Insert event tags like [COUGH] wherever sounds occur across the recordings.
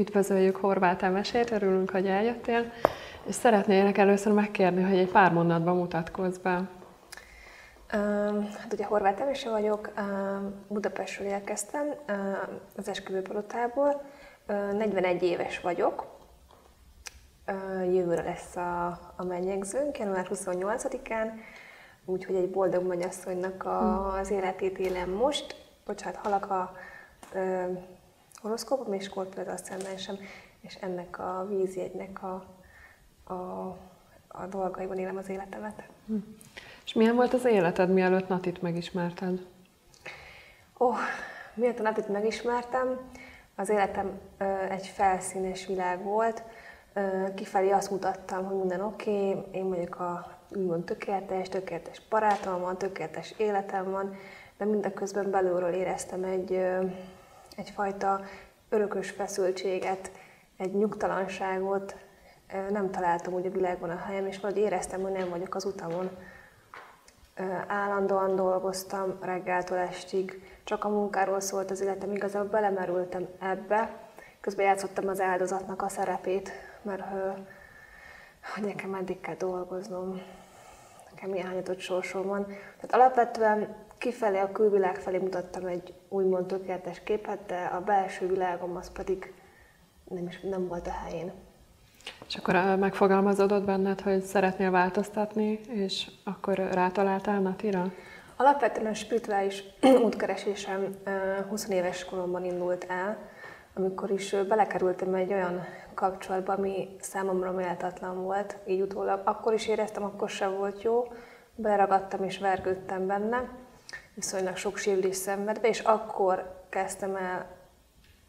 Üdvözöljük Horváth Emesét, örülünk, hogy eljöttél, és szeretnélek először megkérni, hogy egy pár mondatban mutatkozz be. Hát ugye Horváth Emese vagyok, Budapestről érkeztem, az esküvőpalotából, 41 éves vagyok, jövőre lesz a, a mennyegzőnk, január 28-án, úgyhogy egy boldog mennyasszonynak a, hm. az életét élem most. Bocsánat, halak a horoszkópom és Skorpió az aszcendensem, és ennek a vízjegynek a, a, a dolgaiban élem az életemet. Hm. És milyen volt az életed, mielőtt Natit megismerted? Ó, oh, miért a Natit megismertem, az életem ö, egy felszínes világ volt. Ö, kifelé azt mutattam, hogy minden oké, okay, én vagyok a úgymond tökéletes, tökéletes barátom van, tökéletes életem van, de mindeközben belülről éreztem egy, egyfajta örökös feszültséget, egy nyugtalanságot, nem találtam úgy a világban a helyem, és valahogy éreztem, hogy nem vagyok az utamon. Állandóan dolgoztam reggeltől estig, csak a munkáról szólt az életem, igazából belemerültem ebbe, közben játszottam az áldozatnak a szerepét, mert hogy nekem eddig kell dolgoznom, nekem milyen hányatott sorsom van. Tehát alapvetően kifelé, a külvilág felé mutattam egy úgymond tökéletes képet, de a belső világom az pedig nem, is, nem volt a helyén. És akkor megfogalmazódott benned, hogy szeretnél változtatni, és akkor rátaláltál Natira? Alapvetően a spirituális [CLEARS THROAT] útkeresésem 20 éves koromban indult el, amikor is belekerültem egy olyan kapcsolatba, ami számomra méltatlan volt, így utólag. Akkor is éreztem, akkor sem volt jó, beleragadtam és vergődtem benne, viszonylag sok sérülés szenvedve, és akkor kezdtem el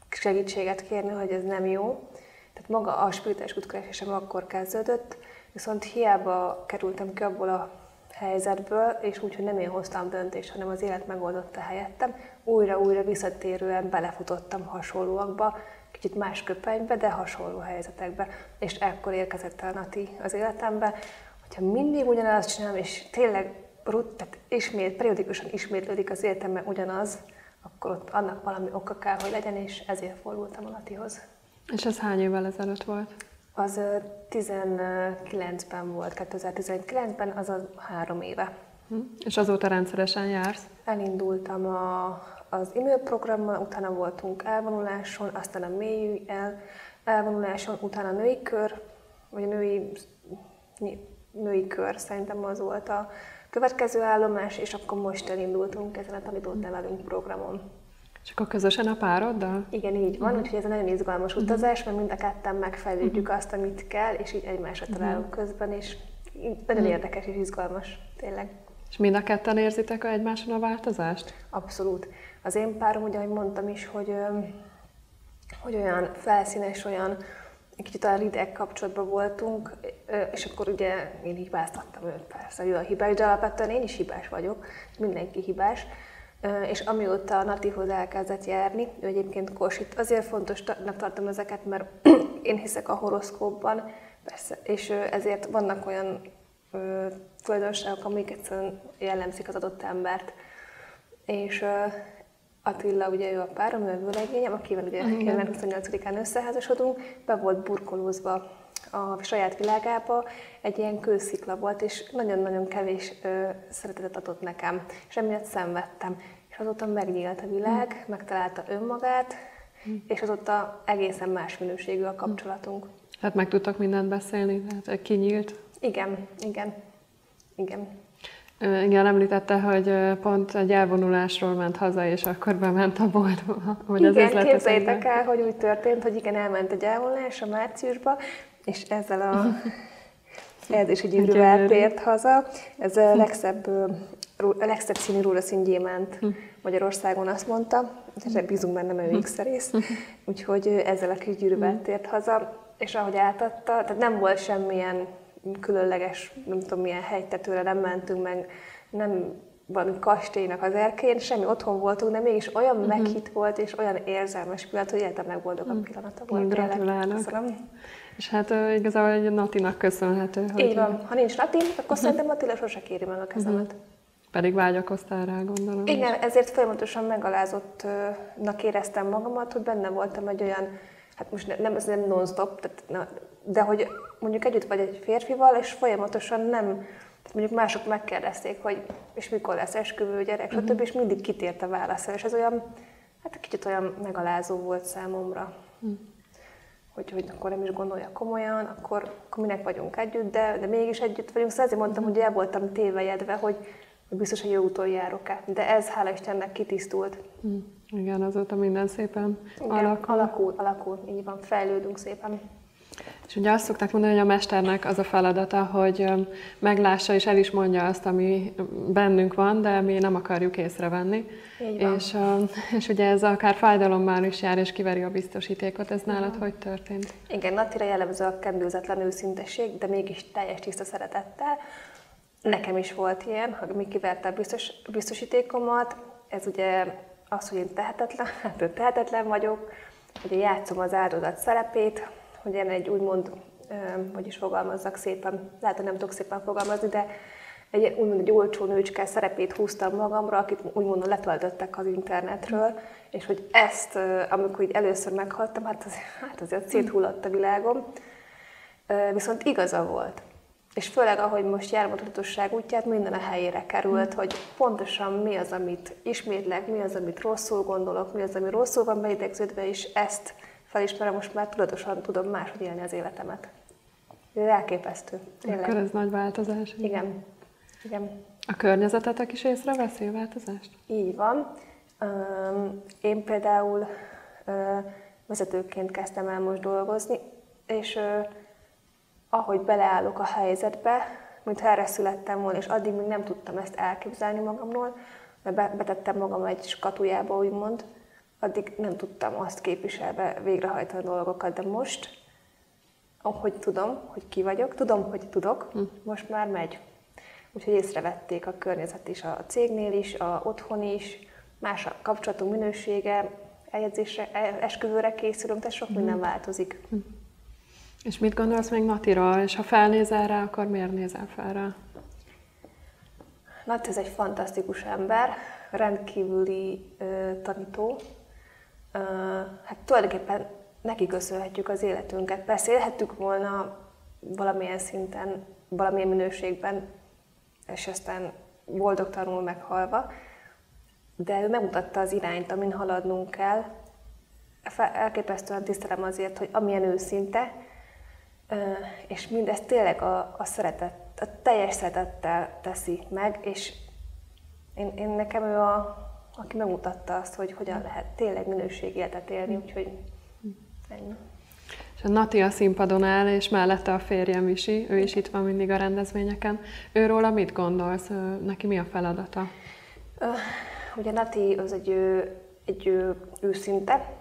segítséget kérni, hogy ez nem jó. Tehát maga a spirituális útkeresésem akkor kezdődött, viszont hiába kerültem ki abból a helyzetből, és úgy, hogy nem én hoztam döntést, hanem az élet megoldotta helyettem, újra-újra visszatérően belefutottam hasonlóakba, kicsit más köpenybe, de hasonló helyzetekbe. És ekkor érkezett el Nati az életembe, hogyha mindig ugyanazt csinálom, és tényleg tehát ismét, periódikusan ismétlődik az életemben ugyanaz, akkor ott annak valami oka kell, hogy legyen, és ezért fordultam a Natihoz. És ez hány évvel ezelőtt volt? Az 19-ben volt, 2019-ben, azaz három éve. Hm. És azóta rendszeresen jársz? Elindultam a, az e-mail programmal, utána voltunk elvonuláson, aztán a mély el, elvonuláson, utána a női kör, vagy a női, női kör, szerintem az volt a következő állomás, és akkor most elindultunk ezen a tanítót nevelünk programon. És akkor közösen a pároddal? Igen, így van, uh-huh. úgyhogy ez egy nagyon izgalmas uh-huh. utazás, mert mind a ketten megfejlődjük uh-huh. azt, amit kell, és így egymásra találunk uh-huh. közben, és nagyon uh-huh. érdekes és izgalmas, tényleg. És mind a ketten érzitek egymáson a változást? Abszolút. Az én párom, ugye, ahogy mondtam is, hogy, hogy olyan felszínes, olyan kicsit a rideg kapcsolatban voltunk, és akkor ugye én hibáztattam őt, persze, ő a hibás, de alapvetően én is hibás vagyok, mindenki hibás, és amióta a Natihoz elkezdett járni, ő egyébként Korsit, azért fontosnak tartom ezeket, mert [CLEARS THROAT] én hiszek a horoszkópban, persze, és ezért vannak olyan tulajdonságok, amik egyszerűen jellemzik az adott embert. És Attila, ugye ő a párom, ő a vőlegényem, akivel ugye január 28-án összeházasodunk, be volt burkolózva a saját világába, egy ilyen kőszikla volt, és nagyon-nagyon kevés ö, szeretetet adott nekem, és emiatt szenvedtem. És azóta megnyílt a világ, mm. megtalálta önmagát, mm. és azóta egészen más minőségű a kapcsolatunk. Tehát meg tudtak mindent beszélni, tehát kinyílt? Igen, igen, igen. Igen, említette, hogy pont egy elvonulásról ment haza, és akkor bement a boltba. Az igen, képzeljétek el, hogy úgy történt, hogy igen, elment egy elvonulás a márciusba, és ezzel a [LAUGHS] egy gyűrűvel tért haza. Ez a legszebb, a legszebb színű rózsaszín gyémánt hm. Magyarországon azt mondta, és bízunk benne, mert ő x Úgyhogy ezzel a kis gyűrűvel hm. tért haza, és ahogy átadta, tehát nem volt semmilyen különleges, nem tudom milyen hegytetőre nem mentünk meg, nem van kastélynak az erkén, semmi otthon voltunk, de mégis olyan uh-huh. meghitt volt, és olyan érzelmes pillanat, hogy életem legboldogabb uh-huh. pillanata volt. Gratulálok. Köszönöm. És hát uh, igazából egy Natinak köszönhető. Hogy Így van. Ha nincs Nati, akkor uh-huh. szerintem Attila sose kéri meg a kezemet. Uh-huh. Pedig vágyakoztál rá, gondolom. Igen, ezért folyamatosan megalázottnak éreztem magamat, hogy benne voltam egy olyan hát most nem, ez nem non-stop, tehát, na, de hogy mondjuk együtt vagy egy férfival, és folyamatosan nem, tehát mondjuk mások megkérdezték, hogy és mikor lesz esküvő, gyerek, uh-huh. stb. és mindig kitért a válasz, és ez olyan, hát kicsit olyan megalázó volt számomra. Uh-huh. Hogy, hogy akkor nem is gondolja komolyan, akkor, akkor minek vagyunk együtt, de, de mégis együtt vagyunk. Szóval azért mondtam, uh-huh. hogy el voltam tévejedve, hogy biztos, hogy jó úton járok-e. De ez, hála Istennek, kitisztult. Uh-huh. Igen, azóta minden szépen Igen, alakul. alakul. Alakul, így van, fejlődünk szépen. És ugye azt szokták mondani, hogy a mesternek az a feladata, hogy meglássa és el is mondja azt, ami bennünk van, de mi nem akarjuk észrevenni. És, és ugye ez akár fájdalommal is jár, és kiveri a biztosítékot. Ez nálad hogy történt? Igen, Natira jellemző a kendőzetlen őszintesség, de mégis teljes tiszta szeretettel. Nekem is volt ilyen, hogy mi kiverte a biztos, biztosítékomat. Ez ugye az, hogy én tehetetlen, [LAUGHS] hát tehetetlen vagyok, hogy játszom az áldozat szerepét, hogy én egy úgymond, hogy is fogalmazzak szépen, lehet, hogy nem tudok szépen fogalmazni, de egy úgymond egy olcsó nőcske szerepét húztam magamra, akit úgymond letöltöttek az internetről, és hogy ezt, amikor így először meghaltam, hát, az, hát azért széthullott a világom. Viszont igaza volt. És főleg, ahogy most járom a tudatosság útját, minden a helyére került, hogy pontosan mi az, amit ismétlek, mi az, amit rosszul gondolok, mi az, ami rosszul van beidegződve, és ezt felismerem, most már tudatosan tudom máshogy élni az életemet. Ez elképesztő. Tényleg. Akkor ez nagy változás. Igen. Igen. A környezetetek is észreveszi a változást? Így van. Én például vezetőként kezdtem el most dolgozni, és ahogy beleállok a helyzetbe, mintha erre születtem volna, és addig még nem tudtam ezt elképzelni magamról, mert betettem magam egy skatujába, úgymond, addig nem tudtam azt képviselve végrehajtani a dolgokat, de most, ahogy tudom, hogy ki vagyok, tudom, hogy tudok, hm. most már megy. Úgyhogy észrevették a környezet is, a cégnél is, a otthon is, más a kapcsolatunk minősége, eljegyzésre, e, esküvőre készülünk, tehát sok minden hm. változik. Hm. És mit gondolsz még Natira, és ha felnézel rá, akkor miért nézel fel rá? Nati ez egy fantasztikus ember, rendkívüli ö, tanító, hát tulajdonképpen neki köszönhetjük az életünket. Persze élhettük volna valamilyen szinten, valamilyen minőségben, és aztán boldogtalanul meghalva, de ő megmutatta az irányt, amin haladnunk kell. Elképesztően tisztelem azért, hogy amilyen őszinte, és mindezt tényleg a, a szeretet, a teljes szeretettel teszi meg, és én, én nekem ő a, aki megmutatta azt, hogy hogyan lehet tényleg minőségi életet élni, úgyhogy ennyi. És a Nati a színpadon áll, és mellette a férjem is, ő is itt van mindig a rendezvényeken. Őróla mit gondolsz? Neki mi a feladata? Ugye Nati az egy, egy őszinte,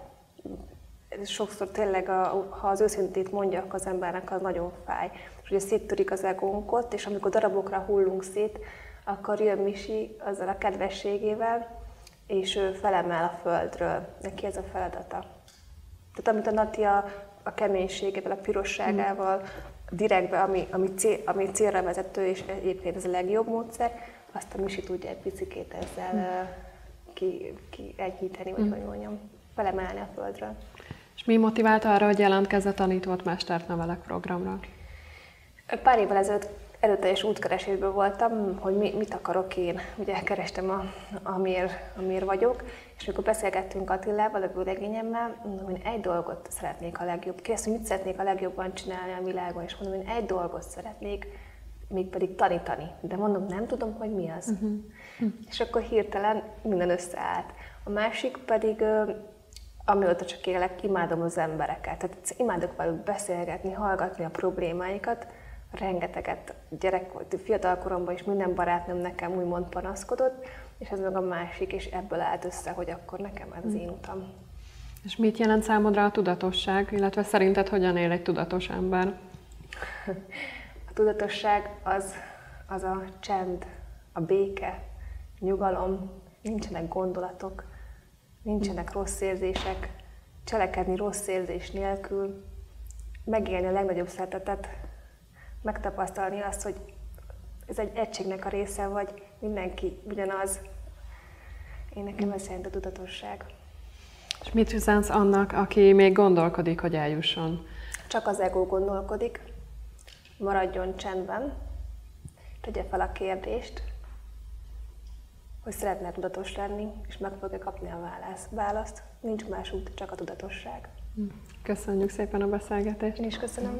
sokszor tényleg, a, ha az őszintét mondjak az embernek, az nagyon fáj. És ugye széttörik az egónkot, és amikor darabokra hullunk szét, akkor jön Misi azzal a kedvességével, és ő felemel a földről. Neki ez a feladata. Tehát amit a Nati a, a keménységével, a pirosságával, direktbe, ami, ami, cél, ami célra vezető, és egyébként ez a legjobb módszer, azt a Misi tudja egy picikét ezzel ki, ki egyíteni, vagy mm. hogy mondjam, felemelni a földről. És mi motiválta arra, hogy jelentkezz a tanított mestert nevelek programra? Pár évvel ezelőtt erőteljes útkeresésből voltam, hogy mi, mit akarok én. Ugye kerestem, a, amiért, amiért vagyok, és amikor beszélgettünk Attilával, a vőlegényemmel, mondom, hogy egy dolgot szeretnék a legjobb. Kérdezte, hogy mit szeretnék a legjobban csinálni a világon, és mondom, hogy egy dolgot szeretnék, mégpedig tanítani. De mondom, nem tudom, hogy mi az. Uh-huh. Uh-huh. És akkor hirtelen minden összeállt. A másik pedig, amióta csak élek, imádom az embereket. Tehát imádok velük beszélgetni, hallgatni a problémáikat, rengeteget gyerek volt, fiatal koromban is minden barátnőm nekem úgymond panaszkodott, és ez meg a másik, és ebből állt össze, hogy akkor nekem ez az én utam. És mit jelent számodra a tudatosság, illetve szerinted hogyan él egy tudatos ember? [LAUGHS] A tudatosság az, az a csend, a béke, nyugalom, nincsenek gondolatok, nincsenek rossz érzések, cselekedni rossz érzés nélkül, megélni a legnagyobb szeretetet, megtapasztalni azt, hogy ez egy egységnek a része, vagy. Mindenki ugyanaz. Én nekem ez szerint a tudatosság. És mit üzensz annak, aki még gondolkodik, hogy eljusson? Csak az ego gondolkodik, maradjon csendben, tegye fel a kérdést, hogy szeretne tudatos lenni, és meg fogja kapni a válasz, választ. Nincs más út, csak a tudatosság. Köszönjük szépen a beszélgetést. Én is köszönöm.